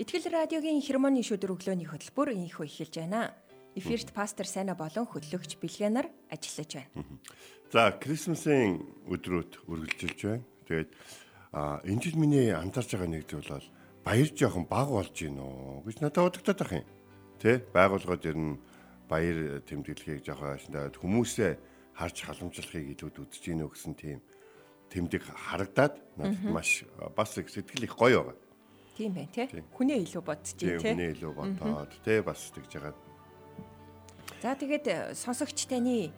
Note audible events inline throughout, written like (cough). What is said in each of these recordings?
Итгэл радиогийн хермоны шүдэр өглөөний хөтөлбөр инхөө эхэлж байна. Эфирт пастор Сайна болон хөтлөгч Бэлгэнаар ажиллаж байна. За, Крисмсийн өдрүүд үргэлжилж байна. Тэгээд а энэ жил миний анзаарч байгаа нэг зүйл бол баяр жоохон баг болж гин үү гэж надад бодогдоод байх юм. Тэ? Байгууллагууд ер нь баяр тэмдэглэхийг жоохон ашиглаад хүмүүсээ харж халамжлахыг илүүд үзэж гин үү гэсэн тийм тэмдэг харагдаад надад маш бас их сэтгэл их гоё байгаа. Тийм байх тий. Хүнээ илүү бодож тий. Хүнээ илүү бодоод тий бас тэгж байгаа. За тэгээд э, сонсогч таны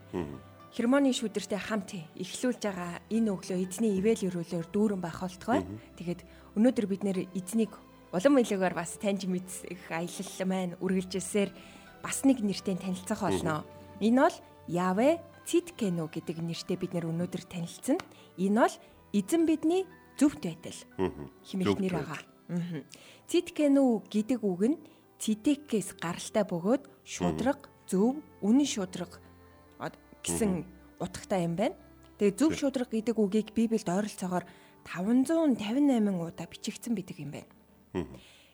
хермоны шүдэртэй хамт эхлүүлж байгаа энэ өглөө эзний ивэл өрөөлөөр дүүрэн байх болтгой. Тэгээд өнөөдөр бид нэр эзнийг улам илүүгээр бас таньж мэдэх аялал маань үргэлжилсээр бас нэг нэртэй танилцах болно. Энэ бол Яве Циткено гэдэг нэртэй бид нэр өнөөдөр танилцсан. Энэ бол эзэн бидний зөвхт байтал хэмээх нэр байгаа. Циткэнүү гэдэг үг нь цитекээс гаралтай бөгөөд шудраг, зөв, үнэн шудраг гэсэн утгатай юм байна. Тэгээ зөв шудраг гэдэг үгийг Библиэд ойролцоогоор 558 удаа бичигдсэн байдаг юм байна.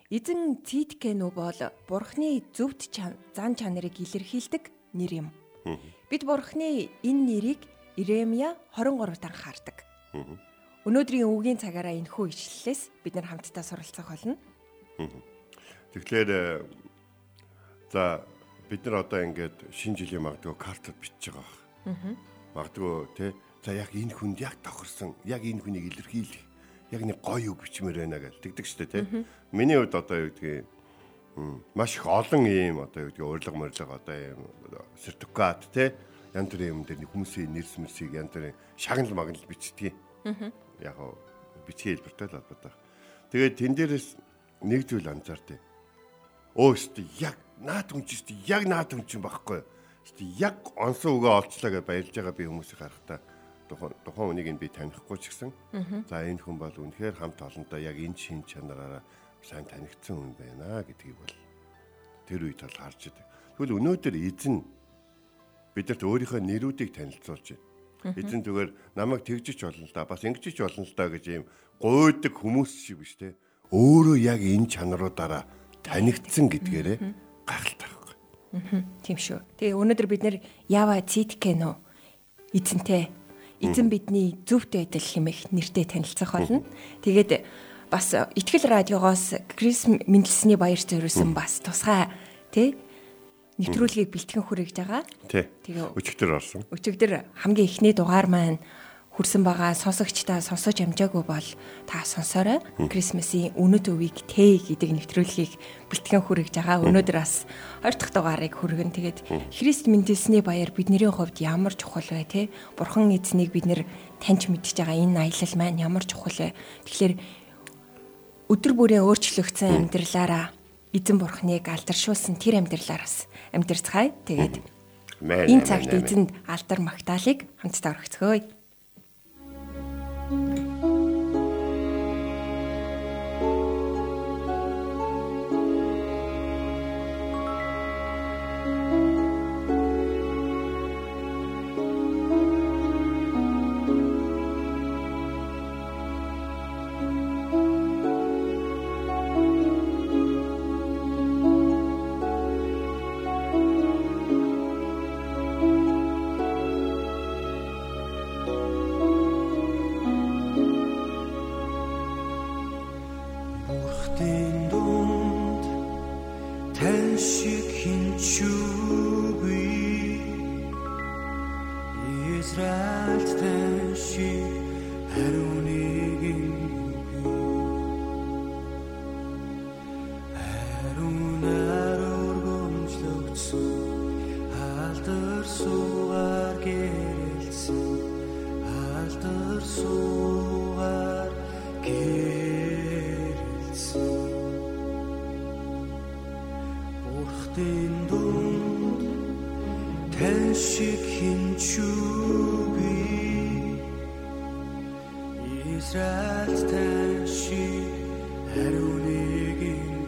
Эзэн Циткэнүү бол Бурхны зөвхт зан чанарыг илэрхийлдэг нэр юм. Бид Бурхны энэ нэрийг Иремья 23 дараа хардаг. Өнөөдрийн үгийн цагаараа энэхүү ишлэлээс бид нар хамтдаа суралцах болно. Тэгэхээр э, за бид нар одоо ингээд шинэ жилийн магадгүй картад бичиж байгаа баг. Магадгүй те за яг энэ хүнд яг тохирсон яг энэ хүнийг илэрхийлэх яг нэг гоё үг бичмээр байна гэж тэгдэг штэ те. Миний хувьд одоо юу гэдгийг маш их олон ийм одоо юу гэдгийг урилга морилго одоо ийм сертификат те янз бүрийн юм дээр хүмүүсийн нэрс мэрсийг янз бүрийн шагнал магнал бичдэг. Аа яг бичгийн хэлбэртэй л холбоотой. Тэгээд тэн дээрээс нэг зүйл анзаартай. Өө өстө яг наад хүн чинь яг наад хүн чинь багхгүй. Өстө яг онсон үгээ олцлоо гэж баярлж байгаа би хүмүүсийг харахтаа тухайн тухайн хүнийг би танихгүй ч гэсэн за энэ хүн бол үнэхээр хамт олонтой яг энэ шин чанараараа сайн танигдсан хүн байна гэдгийг бол тэр үед бол харж идэг. Тэгвэл өнөөдөр эзэн бидэрт өөрийнхөө нэрүүдийг танилцуулж байна. Эзэн зүгээр намайг тэгжиж болно л да. Бас ингэжиж болно л да гэж ийм гуйдаг хүмүүс шиг биш те. Өөрөө яг энэ чанаруудаараа танигдсан гэдгээрээ гахалтай байхгүй. Тийм шүү. Тэгээ өнөөдөр бид нэр ява циткэнө эзэнтэй эзэн бидний зөвхт байдал хэмээх нэртэй танилцах болно. Тэгээд бас ихтгэл радиогоос Крис мэндэлсний баяр зориулсан бас тусгай тий нэвтрүүлгийг бэлтгэн хүргэж байгаа. Тэгээ өчигдөр орсон. Өчигдөр хамгийн эхний дугаар маань хүрсэн байгаа сонсогчдаа сонсож амжаагүй бол та сонсоорой. Крисмсийн үнэт өвийг тэ гэдэг нэвтрүүлгийг бэлтгэн хүргэж байгаа. Өнөөдөр бас 20 дахь дугаарыг хүргэн. Тэгээд Христ мэндэлсний баяр бидний хувьд ямар чухал вэ те? Бурхан эзнийг бид нэр таньж мэдж байгаа энэ аялал маань ямар чухал вэ? Тэгэхээр өдөр бүрийн өөрчлөгдсөн амьдралаараа эзэн бурхныг алдаршуулсан тэр амьдралаараас амьдэрцгаая. Тэгээд энэ цагт эзэнд алдар магтаалык хамтдаа өргөцгөөе. тань шиг хинчүүгүй Израиль тань шиг хариу нэгэн So ардын дүнд тань шиг хинчүүгүй Израиль тань шиг хариу нэг юм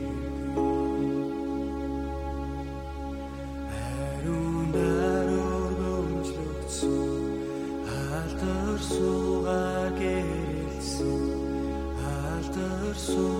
So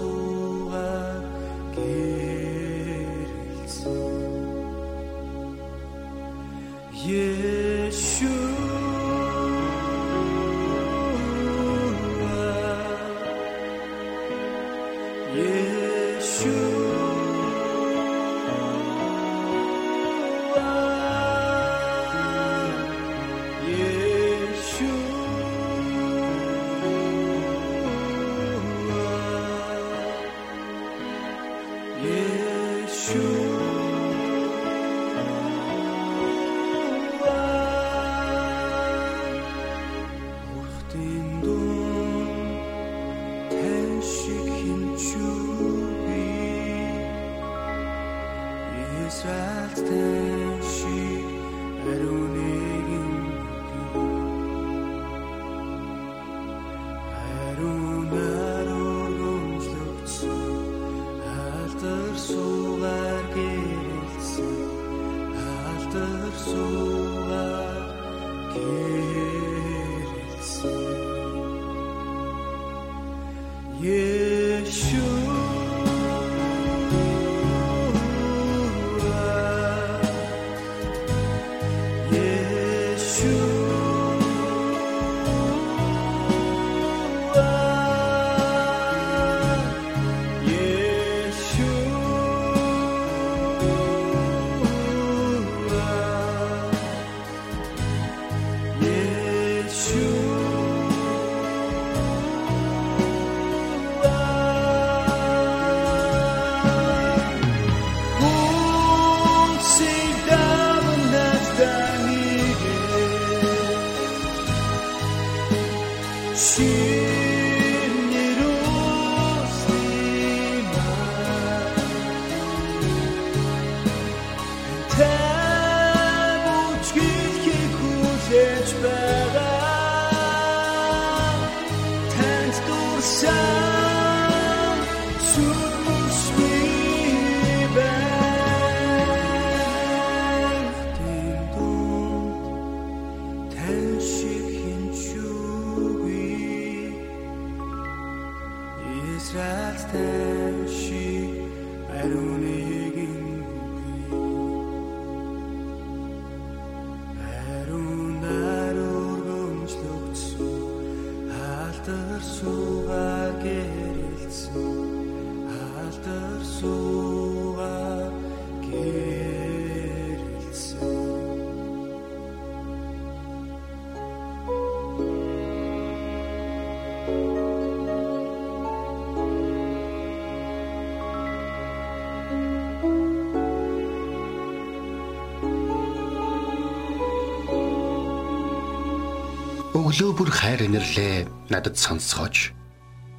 Өглөө бүр хайр инэрлээ надад сонсгооч.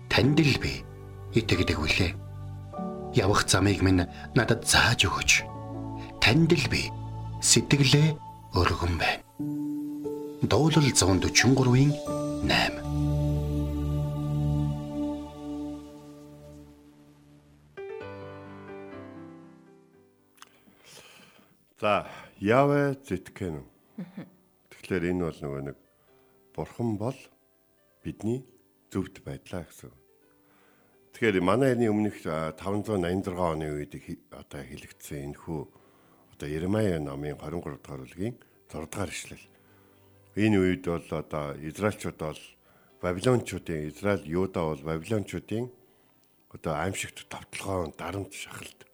Танд л би итгэдэг үлээ. Явах замыг минь надад зааж өгөөч. Танд л би сэтгэлээ өргөн байна. Дуулал 143-ийн 8 За, Явэ зэтгэн. Тэгэхээр энэ бол нөгөө нэг бурхан бол бидний зөвхт байдлаа гэсэн. Тэгэхээр манай эртний өмнөх а, 586 оны үед одоо хэлэгдсэн энэ хүү одоо Ермая номын 23 дахь бүлгийн 6 дахь ишлэл. Энэ үед бол одоо Израильчууд бол Бабилончуудын Израиль Юда бол Бабилончуудын одоо аимшигт тавталгоо дарамт шахалт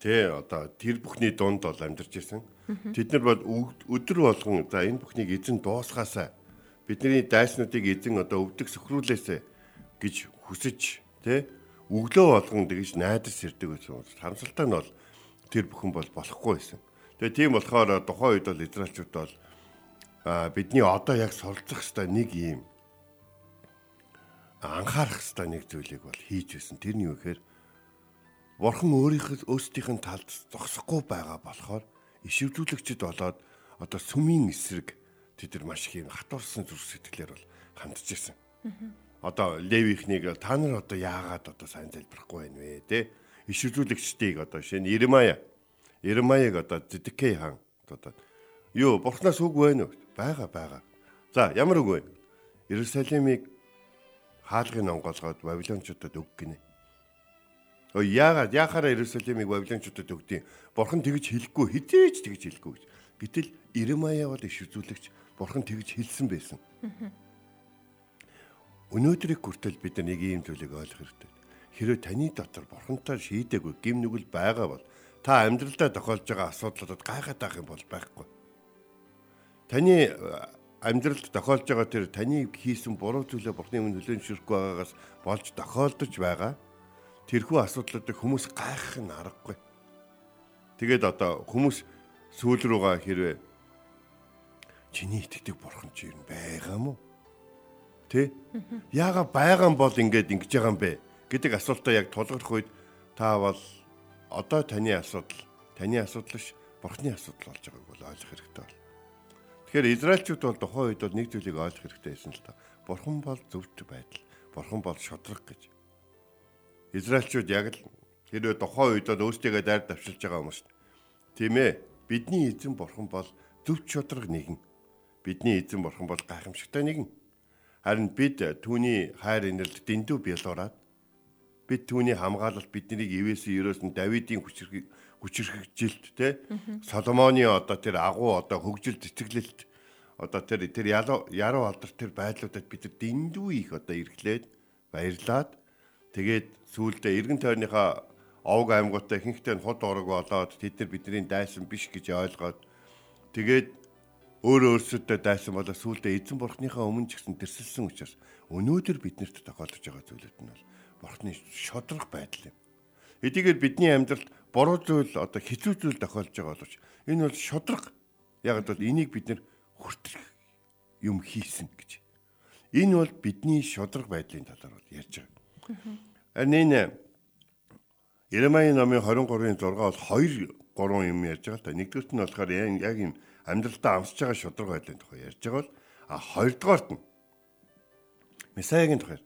Тэ одоо тэр бүхний дунд бол амьдарч ирсэн. Тэд нар бол өдөр болгон за энэ бүхнийг эзэн дуусгаасаа бидний дайснуудыг эзэн одоо өвдөг сөхрүүлээсэ гэж хүсэж тэ өглөө болгон тэгж найдас ирдэг байсан. Хамсалтай нь бол тэр бүхэн бол болохгүй байсан. Тэгээ тийм болохоор тухайн үед бол израилчууд бол бидний одоо яг суралцах хэвээр нэг юм анхаарах хэвээр нэг зүйлийг бол хийж байсан. Тэрний үхээр Бурхан өөрийнхөө өөрсдийнх нь талд зогсохгүй байгаа болохоор ишвэрлүүлэгчд болоод одоо сүмийн эсрэг тэд нар маш их юм хатуурсан зүрх сэтгэлээр бол хандж ирсэн. Одоо Левихнийг та нар одоо яагаад одоо сайн залбирахгүй байна вэ те? Ишвэрлүүлэгчдийг одоо шинэ Иремая Иремаяг одоо Зэдекей хаан одоо юу бурхнаас үг байна уу? Бага бага. За ямар үг вэ? Иерусалимыг хаалгын онгоолгоод Вавилончуудад өг гинэ. Өө яагаад яхаараа Иерусалимыг Вавилончуудад өгдیں۔ Бурхан тэгж хэлэхгүй хизээч тэгж хэлэхгүй. Гэтэл Иремая бол иш үзүүлэгч Бурхан тэгж хэлсэн байсан. Өнөөдрийг хүртэл бид нэг ийм зүйлийг ойлгох хэрэгтэй. Хэрэв таны дотор Бурхантай шийдэггүй гим нүгэл байгаа бол та амьдралдаа тохиолж байгаа асуудлуудад гайхаад байх юм бол байхгүй. Таны амьдралд тохиолж байгаа тэр таны хийсэн буруу зүйлээ бурхны өмнө нөлөөлж шүрхгүй байгаагаас болж тохиолдож байгаа тэрхүү асуудлуудыг хүмүүс гайхах нь аргагүй. Тэгээд одоо хүмүүс сүүл рүүгээ хэрвээ чиний итгэдэг бурхан чи юм байгаа мó? Тэ? Яага байгаа бол ингээд ингэж байгаа юм бэ гэдэг асуултаа яг тулгарх үед та бол одоо таны асуудал таны асуудал ш бурхны асуудал болж байгааг бол ойлгох хэрэгтэй байна. Тэгэхээр Израильчууд бол тухайн үед бол нэг зүйлийг ойлгох хэрэгтэй байсан л та. Бурхан бол зөвхт байдал. Бурхан бол шудраг гэж. Израильчууд яг л хэрвээ тухайн үед бол өөрсдийгөө дайр давшилж байгаа хүмүүс шүү дээ. Тийм ээ. Бидний эзэн бурхан бол зөвхт шудраг нэгэн. Бидний эзэн бурхан бол гайхамшигтай нэгэн. Харин бид түүний хайр инэрлд дэндүү бялуураад бид түүний хамгаалалт биднийг ивээсэн ерөөсөн Давидын хүчрэг хүчрхэгжилт те Соломоны одоо тэр агуу одоо хөгжил цэцэглэлт одоо тэр тэр яруу алдар тэр байдлуудад бид дэндүү их одоо эргэлээд баярлаад тэгээд сүүлдээ эргэн тойрныхаа овг аймагуудаа ихэнхдээ худ орог болоод тэд нар бидний дайсан биш гэж ойлгоод тэгээд өөр өөрсөдөө дайсан болоо сүүлдээ эзэн бурхныхаа өмнө ч гэсэн тэрсэлсэн учраас өнөөдөр биднэрт тохиолдож байгаа зүйлүүд нь бол бурхны шодрох байдал юм. Эдгээр бидний амьдралд буруу зүйл одоо хэцүү зүйл тохиолж байгаа боловч энэ бол шодрох. Яг бол энийг бид нэр хүртэх юм хийсэн гэж. Энэ бол бидний шодрох байдлын талаар бол ярьж байгаа. Харин энэ Иремай номын 23-ын 6 бол 2 3 юм ярьж байгаа л та. Нэгдүгürt нь болохоор яг юм амьдралдаа амсж байгаа шодрог байдлын тухай ярьж байгаа бол а хоёрдугаарт нь Месаягийн тухай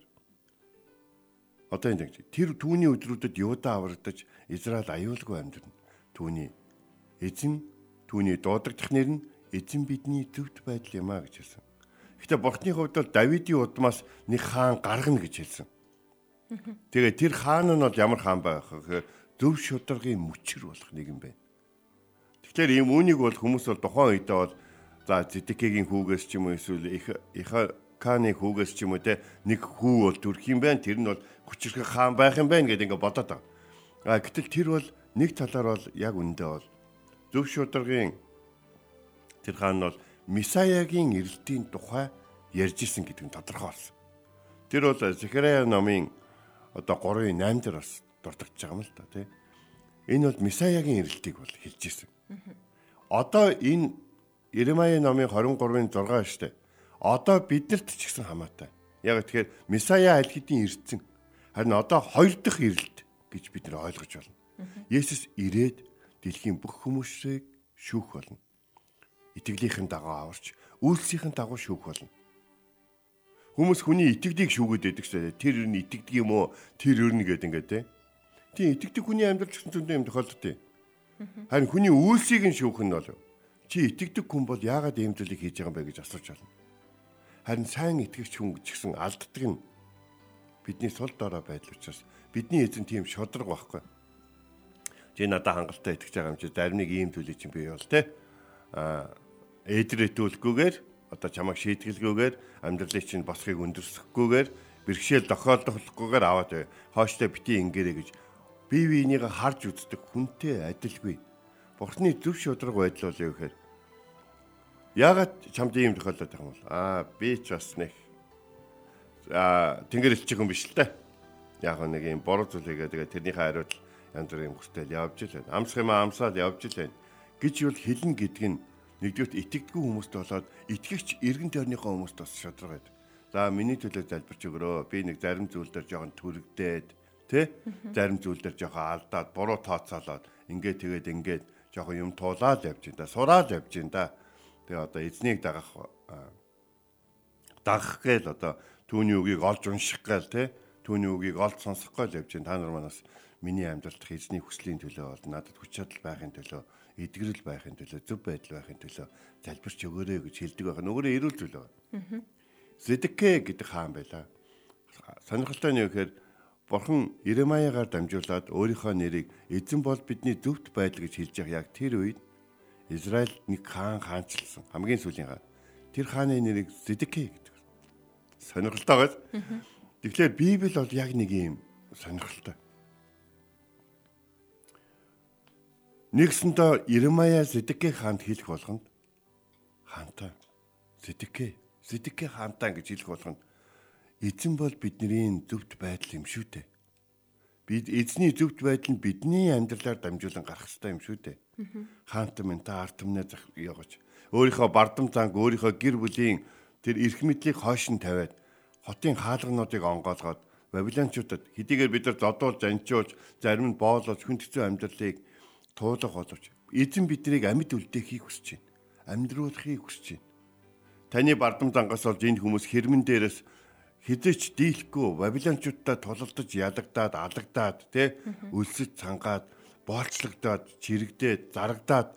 Одоо энэ тэр түүний өдрүүдэд Юуда аврагдаж Израиль аюулгүй амьдрна. Түүний эзэн түүний дуудагдах нэр нь эзэн бидний төвд байдал юм а гэж хэлсэн. Гэхдээ бурхны хувьд бол Давидын удмаас нэг хаан гаргана гэж хэлсэн. (laughs) Тэгээ тэр хаан нь бол ямар хаан байх вэ? Зөв шударгын мөчр болох нэг юм байна. Тэгэхээр ийм үүнийг бол хүмүүс бол тухайн үедээ бол за Зэдекигийн хүүгээс ч юм уу эсвэл их их Каны хүүгээс ч юм уу те нэг хүү бол төрх юм байна. Тэр нь бол хүчрэх хаан байх юм байна гэдэг ингээ бодоод байгаа. А гэтэл тэр бол нэг талаар бол яг үндэ бол зөв шударгын тэр хаан бол Мисаягийн эрэлтийн тухай ярьж исэн гэдэг нь тодорхой болсон. Тэр бол Захария номын одоо 3-ын 8 дээр бас дурдж байгаа юм л та тий. Энэ бол Мисаягийн эрэлтийг бол хэлж исэн. Одоо энэ Иремая номын 23-ын 6 штэ одоо биднэрт ч гэсэн хамаатай. Яг тэгэхээр Месая аль хэдийн ирсэн. Харин одоо хоёр дахь ирэлт гэж бид нар ойлгож байна. Есүс ирээд дэлхийн бүх хүмүүсийг шүүх болно. Итгэлийнхэн дагуу аварч, үйлсийнхэн дагуу шүүх болно. Хүмүүс хүний итгэдийг шүүгээд байдаг шээ. Тэр ер нь итгэдэг юм уу? Тэр ер нь гэдэг ингээд те. Тийм итгэдэг хүний амьдрал ч гэсэн зөндөө юм тохиолддог. Харин хүний үйлсийг нь шүүх нь бол чи итгэдэг хүн бол яагаад ийм зүйлийг хийж байгаа юм бэ гэж асууж байна. Харин сайн итгэгч хүн ч гэсэн алддаг нь бидний сул дорой байдал учраас бидний эзэн тийм шодрог байхгүй. Чи надад хангалттай итгэж байгаа юм чи зарим нэг ийм төлөй чинь бий бол те. А эдрэтүүлэхгүйгээр одоо чамайг шийтгэлгүйгээр амьдралыг чинь босхийг өндөрсөхгүйгээр бэрхшээл тохиолдохгүйгээр аваад бай. Хооштой бити ингээрэй гэж бие биенийг харж үздэг хүнтэй адилгүй. Бурхны зөв шудраг байдал бол юу гэхээр Яагаад чамд ийм тохиолдоод байгаа юм бол аа би ч бас нэг аа тэнгэр элчих юм биш л дээ. Яг нэг юм бороо зүйлээгээ тэгээ тэрнийхээ хариуд янз бүрийн хүртэл явж л байна. Амсах юм амсаад явж л байна. гэж юу хэлэн гэдэг нь нэгдүгээр итгэдэггүй хүмүүст болоод итгэгч эргэн тойрныхоо хүмүүст бас шодрог байдаг. За миний төлөө залбирч өгөрөө. Би нэг зарим зүйл дээр жоохон түрэгдээд тий зарим зүйл дээр жоохон алдаад буруу тооцоолоод ингээд тэгээд ингээд жоохон юм туулаад явж байна да. Сураад явж байна да. Тэгээ одоо эзнийг дагах дагах гээл одоо түүний үгийг олж унших гээл те түүний үгийг олж сонсох гээл явж байна. Та нар манаас миний амьдралд эзний хүслийн төлөө бол надад хүч чадал байхын төлөө эдгэрэл байхын төлөө зөв байдал байхын төлөө залбирч өгөөрэй гэж хэлдэг байх. Нөгөөрөө эрүүл зүйл байна. Зэдэкэ гэдэг хаан байлаа. Сонирхолтой нь юу гэхээр Бурхан Иремаягаар дамжуулаад өөрийнхөө нэрийг эзэн бол бидний зөвхт байдал гэж хэлж явах яг тэр үед Израиль нэг хаан хаанчилсан. Хамгийн сүүлийн хаан. Тэр хааны нэрийг Зэдэкэ гэдэг. Сонирхолтой байна. Тэгэхээр Библи бол яг нэг юм сонирхолтой. Нэгсэндээ Иремая Зэдэкэ хаанд хэлэх болгонд хаантай Зэдэкэ Зэдэкэ хаантай гэж хэлэх болгонд эзэн бол бидний зөвхт байдал юм шүү дээ. Бид эзний зөвхт байдал нь бидний амьдралаар дамжуулан гарах хэрэгтэй юм шүү дээ. Хаант минь та арт өмнө зах яваач. Өөрийнхөө бардам занг өөрийнхөө гэр бүлийн тэр эрх мэдлийг хойш нь тавиад хотын хаалгануудыг онгоолгоод Бабилончуудад хэдийгээр бид нар зодуулж анчуулж зарим нь боолож хүн хэцүү амьдралыг туулах боловч эзэн биднийг амьд үлдээхийг хүсэж байна. Амьдруулахыг хүсэж байна. Таны бардам зангаас болж энэ хүмүүс хэрмэн дээрээс хизээч дийлэхгүй Бабилончуудтай тулалдаж ядагдаад алагдаад тэ өлсөж цангаад боолчлогдоод чирэгдээд зарагдаад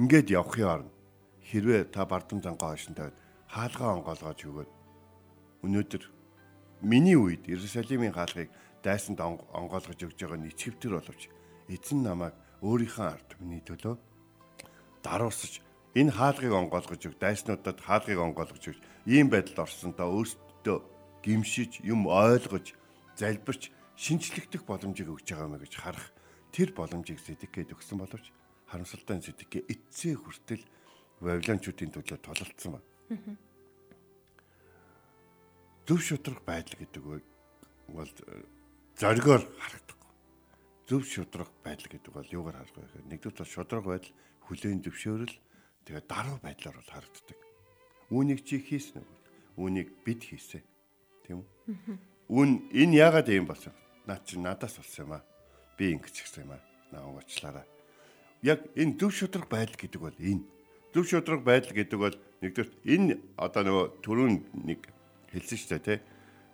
ингээд явахын орно. Хэрвээ та бардам зангаа хойшин тавиад хаалгаа онгоолгож өгөөд. Өнөөдөр миний үед Иерусалимийн хаалгыг дайсанд онгоолгож өгж байгаа нь ичгэвтер боловч эзэн намайг өөрийнхөө ард миний төлөө даруусаж энэ хаалгыг онгоолгож өг дайснуудад хаалгыг онгоолгож өгч ийм байдалд орсон та өөрсдөө гимшиж, юм ойлгож, залбирч шинчлэгдэх боломжийг өгч байгаа мэй гэж харах тэр боломжийг Зэдекэд өгсөн боловч харамсалтай Зэдекэ эцсээ хүртэл Вавилончуудын төлөө тулалдсан ба. Зөв шудраг байдал гэдэг бол зоригоор харагдахгүй. Зөв шудраг байдал гэдэг бол юугаар харах вэ гэхээр нэгдүгээр шудраг байдал хүлээн зөвшөөрөл тэгээ даруй байдлаар бол харагддаг. Үүнийг чи хийсэн үү? Үүнийг бид хийсэн тийм үү? Үн энэ яагаад юм болсон? Наа чи надаас болсон юм аа. Би ингэж гисэн юм аа. Наа уучлаарай. Яг энэ зөв шудраг байдал гэдэг бол энэ. Зөв шудраг байдал гэдэг бол нэгдүгээр энэ одоо нөгөө төрүүн нэг хэлсэн шүү дээ тий.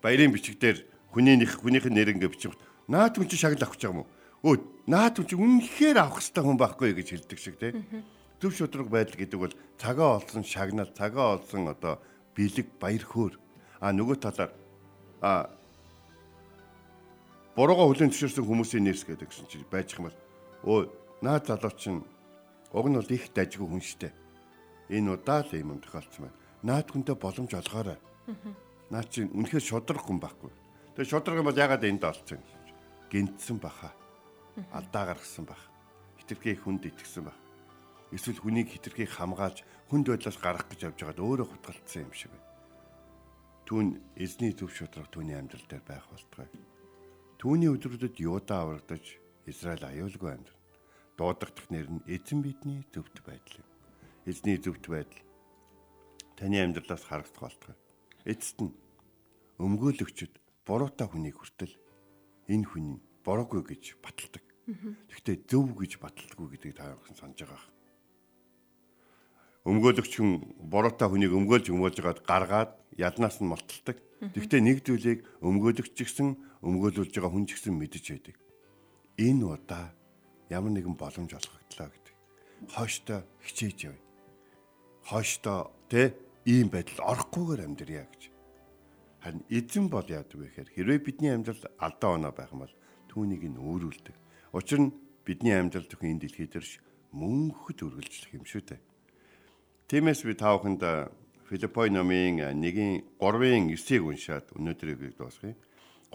Баярын бичиг дээр хүнийх хүнийх нь нэр ингэ бичих. Наад хүн чи шагнал авах гэж байгаа юм уу? Өө наад хүн чи үнэхээр авах хэрэгтэй хүн байхгүй гэж хэлдэг шиг тий. Зөв шудраг байдал гэдэг бол цагаа олсон шагнал, цагаа олсон одоо бэлэг баяр хөөр. А нөгөө талаар а борогоо хүлэн зөвшөөрсөн хүмүүсийн нэрс гэдэг гэсэн чинь байж юм бол өө наад залуу чинь уг нь бол их дажгүй хүн штэ. Энэ удаа л юм тохиолдсон байна. Наад хүнтэй боломж олгоорой. Наад чинь үнэхээр шудрах хүн байхгүй. Тэгээ шудрах юм бол ягаад энд олцсон юм. Гинтсэн баха. Алдаа гаргасан бах. Хитрхээ хүнд итгэсэн бах. Эсвэл хүнийг хитрхээ хамгаалж хүнд байдлаас гарах гэж явж байгаад өөрөө хутгалцсан юм шиг байна түүн эзний зөв шудраг түүний амьдрал дээр байх болтугай. Түүний өдрүүдэд Юуда аврагдаж Израиль аюулгүй амьдрна. Дуудагдах нэр нь эзэн бидний зөвхт байдал юм. Эзний зөвхт байдал таны амьдралаас харагдах болтугай. Эцэст нь өмгөөлөгчд буруутай хүнийг хүртэл энэ хүн буруугүй гэж баталдаг. Гэхдээ зөв гэж баталдаггүй гэдгийг та санаж байгаа өмгөөлөгч хүн бороотой хүнийг өмгөөлж өмгөөлж байгаад гаргаад яднаас нь молтолдог. Тэгвэл нэг зүйлийг өмгөөлөгч гисэн өмгөөлүүлж байгаа хүн ч гэсэн мэдэж байдаг. Энэ удаа ямар нэгэн боломж олгогдлоо гэдэг. Хойштой хичээж явъя. Хойштой тэ ийм байдал орохгүйгээр амьдрья гэж. Харин эзэн бол яадаг вэ гэхээр хэрвээ бидний амьдрал алдаа оноо байх юм бол түүнийг нь өөрүүлдэг. Учир нь бидний амьдрал зөвхөн энэ дэлхий дээр мөнхөд үргэлжлэх юм шүү дээ. Тиймээс би та бүхэнд Филиппой номын 1-ийн 3-ын 9-ийг уншаад өнөөдрийг дуусгая.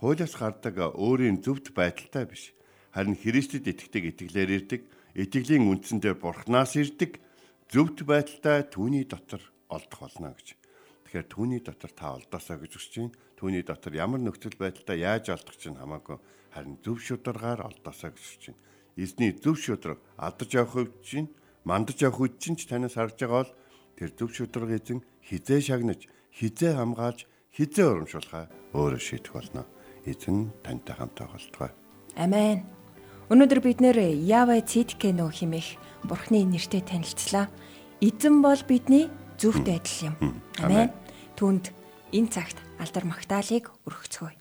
Хуулиас гардаг өөрийн зөвхт байдалтай биш. Харин Христэд итгэдэг итгэлээр ирдэг, итгэлийн үндсэн дээр Бурханаас ирдэг зөвхт байдалтай түүний дотор олдох болно гэж. Тэгэхээр түүний дотор та олдоосаа гэж хүсэж байна. Түүний дотор ямар нөхцөл байдалтай яаж олдох чинь хамаагүй харин зөв шударгаар олдоосаа гэж хүсэж байна. Эзний зөв шудраг алдаж явах үед чинь мандаж явах үед чинь танаас харж байгаа бол тэр зөв шударга эзэн хизээ шагнаж, хизээ хамгаалж, хизээ урамшуулхаа өөрөө шийдэх болно. Эзэн тантай хамт байгуултугай. Амен. Өнөөдөр бид нэр Яве Циткено химэх Бурхны нэртэй танилцлаа. Эзэн бол бидний зөвхт адил юм. Амен. Түүнд энэ цагт алдар магтаалыг өргөцгөөе.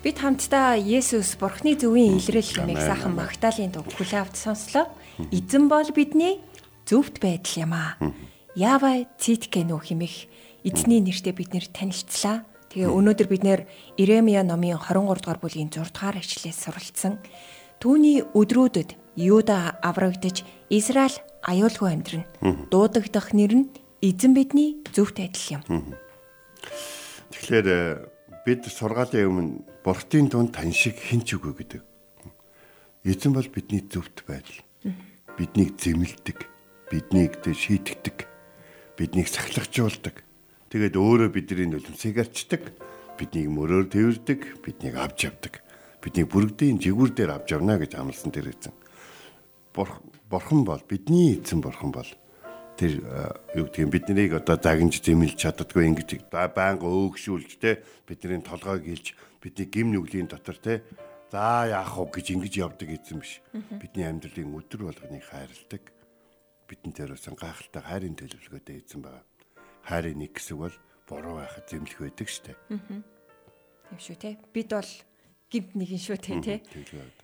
Бид хамтдаа Есүс Бурхны зөвийн илрэл хэмээх сайхан Магдалины дуу хүлээвд сонслоо. Эзэн бол бидний зөвхт байдал юм аа. Ява циткэнүү хэмээх эзний нэртэй бид нэр танилцлаа. Тэгээ өнөөдөр бид нэр Иремья номын 23 дугаар бүлгийн 6 дугаар ишлээс суралцсан. Түүний өдрүүдэд Юда аврагдж Израиль аюулгүй амьдрна. Дуудагдах нэр нь эзэн бидний зөвхт адил юм. Тэгэхээр э, бид сургаалын өмнө бурхтын дунд тань шиг хинч үгүй гэдэг. Эзэн бол бидний зөвхт байдал. Биднийг зэмлдэг, биднийг дэ шийтгдэг, биднийг сахилгажуулдаг. Тэгээд өөрөө бидний нулимсыг арчдаг, биднийг мөрөөр тэрдэг, биднийг авч явдаг. Бидний бүрэгдийн жигүүр дээр авч явна гэж амласан тэр эзэн. Бурхан бол бидний эзэн бурхан бол тэр юу гэдгийг бид нарыг одоо загинж зэмлж чаддгүй ингэж байнга өөгшүүлж те бидний толгойг илж бидний гим нүглийн дотор те за яах вэ гэж ингэж явдаг эзэн биш. Бидний амьдралын өдөр болгоныг хайрладаг. Бидэн дээр усан гайхалтай хайрын төлөвлөгөөтэй эзэн байна. Хайрын нэг хэсэг бол буруу байхад зэмлэх байдаг штэ. Юм шүү те. Бид бол гимт нэгэн шүү те те.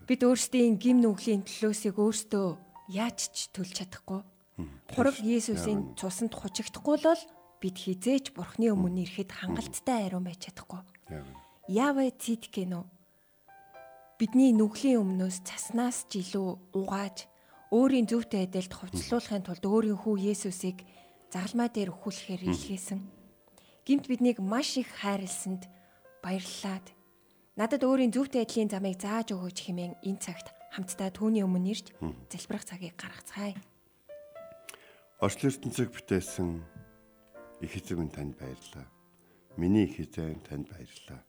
Бид өөрсдийн гим нүглийн төлөөсийг өөрсдөө яаж ч төлж чадахгүй Хураг Есүсийн цусанд хучигдахгүй л бид хизээч Бурхны өмнө ирэхэд хангалттай ариун байж чадахгүй. Явэ цэтгэнэ үү? Бидний нүглийн өмнөөс цаснаас ч илүү угааж өөрийн зөвхөн адилд хувцлуулахын тулд өөрийн хүү Есүсийг загалмай дээр өхүүлэхээр илгээсэн. Гимт биднийг маш их хайрлсанд баярлалаад надад өөрийн зөвхөн адилын замыг зааж өгөөч хэмээн энэ цагт хамтдаа түүний өмнө ирж залбирах цагийг гаргацгаая. Орчлон ертөнцөг бүтээсэн их эзэн минь танд баярлалаа. Миний их эзэн танд баярлалаа.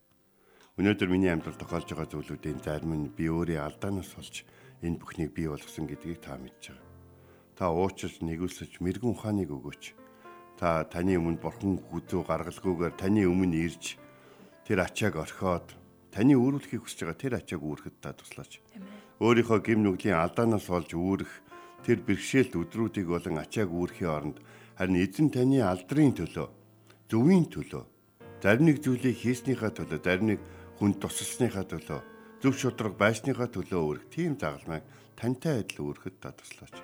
Өнөөдөр миний амьдралд тохиолж байгаа зүйлүүдийн зарим нь би өөрийн алдаанаас болж энэ бүхнийг бий болгосон гэдгийг та мэдж байгаа. Та уучлж нэгүсэж мэрэгэн ухааныг өгөөч. Та таны өмнө бурхан хүзүү гаргалгүйгээр таны өмнө ирж тэр ачааг орхиод таны үүрүүлэхийг хүсэж байгаа тэр ачааг үүрэхэд та туслаач. Өөрийнхөө гим нүглийн алдаанаас болж үүрэх тэр бэрхшээлт өдрүүдийг болон ачааг үүрхийн оронд харин эзэн таны алдрын төлөө, зөвийн төлөө, зарим нэг зүйлийг хийснийхаа төлөө, зарим нэг хүнд тусалсныхаа төлөө, зөв шудраг байсныхаа төлөө үүрэх тийм загалмайг тантай адил үүрэхэд та туслаач.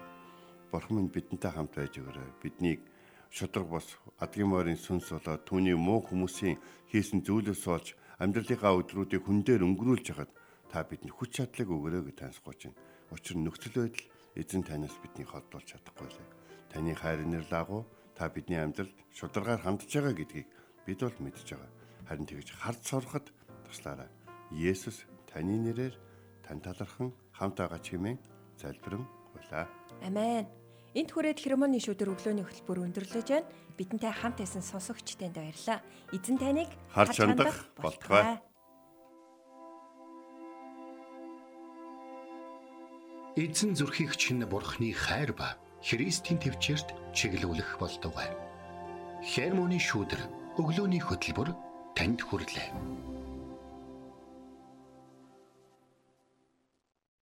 Бурхан минь бидэнтэй хамт байж өгөөрэй. Биднийг шудраг бос адгийн морийн сүнс болоод түүний муу хүмүүсийн хийсэн зүйлээс болж амьдралынхаа өдрүүдийг хүн дээр өнгөрүүлж хахад та бидэнд хүч чадлыг өгөөрэй гэж таньсгууч. Учир нь нөхцөл байдал эзэн танаас бидний холдуулж чадахгүй лээ. Таны хайр нэр лагу та бидний амьдралд шударгаар хандж байгаа гэдгийг бид бол мэдж байгаа. Харин тэгж хард сурахад туслаарай. Есүс таны нэрээр тань талархан хамт байгаа чимээ залбирэн гуйлаа. Амен. Энт хүрээд хермоны шүдэр өглөөний хөтөлбөр өндөрлөж байна. Бидэнтэй хамт байсан сонсогчтойнд баярлалаа. Эзэн таныг харж хандах болтугай. Эзэн зүрхийг чинь бурхны хайр ба Христийн төвчөрт чиглүүлэх болтугай. Хермоны шүүдэр өглөөний хөтөлбөр танд хүрэлээ.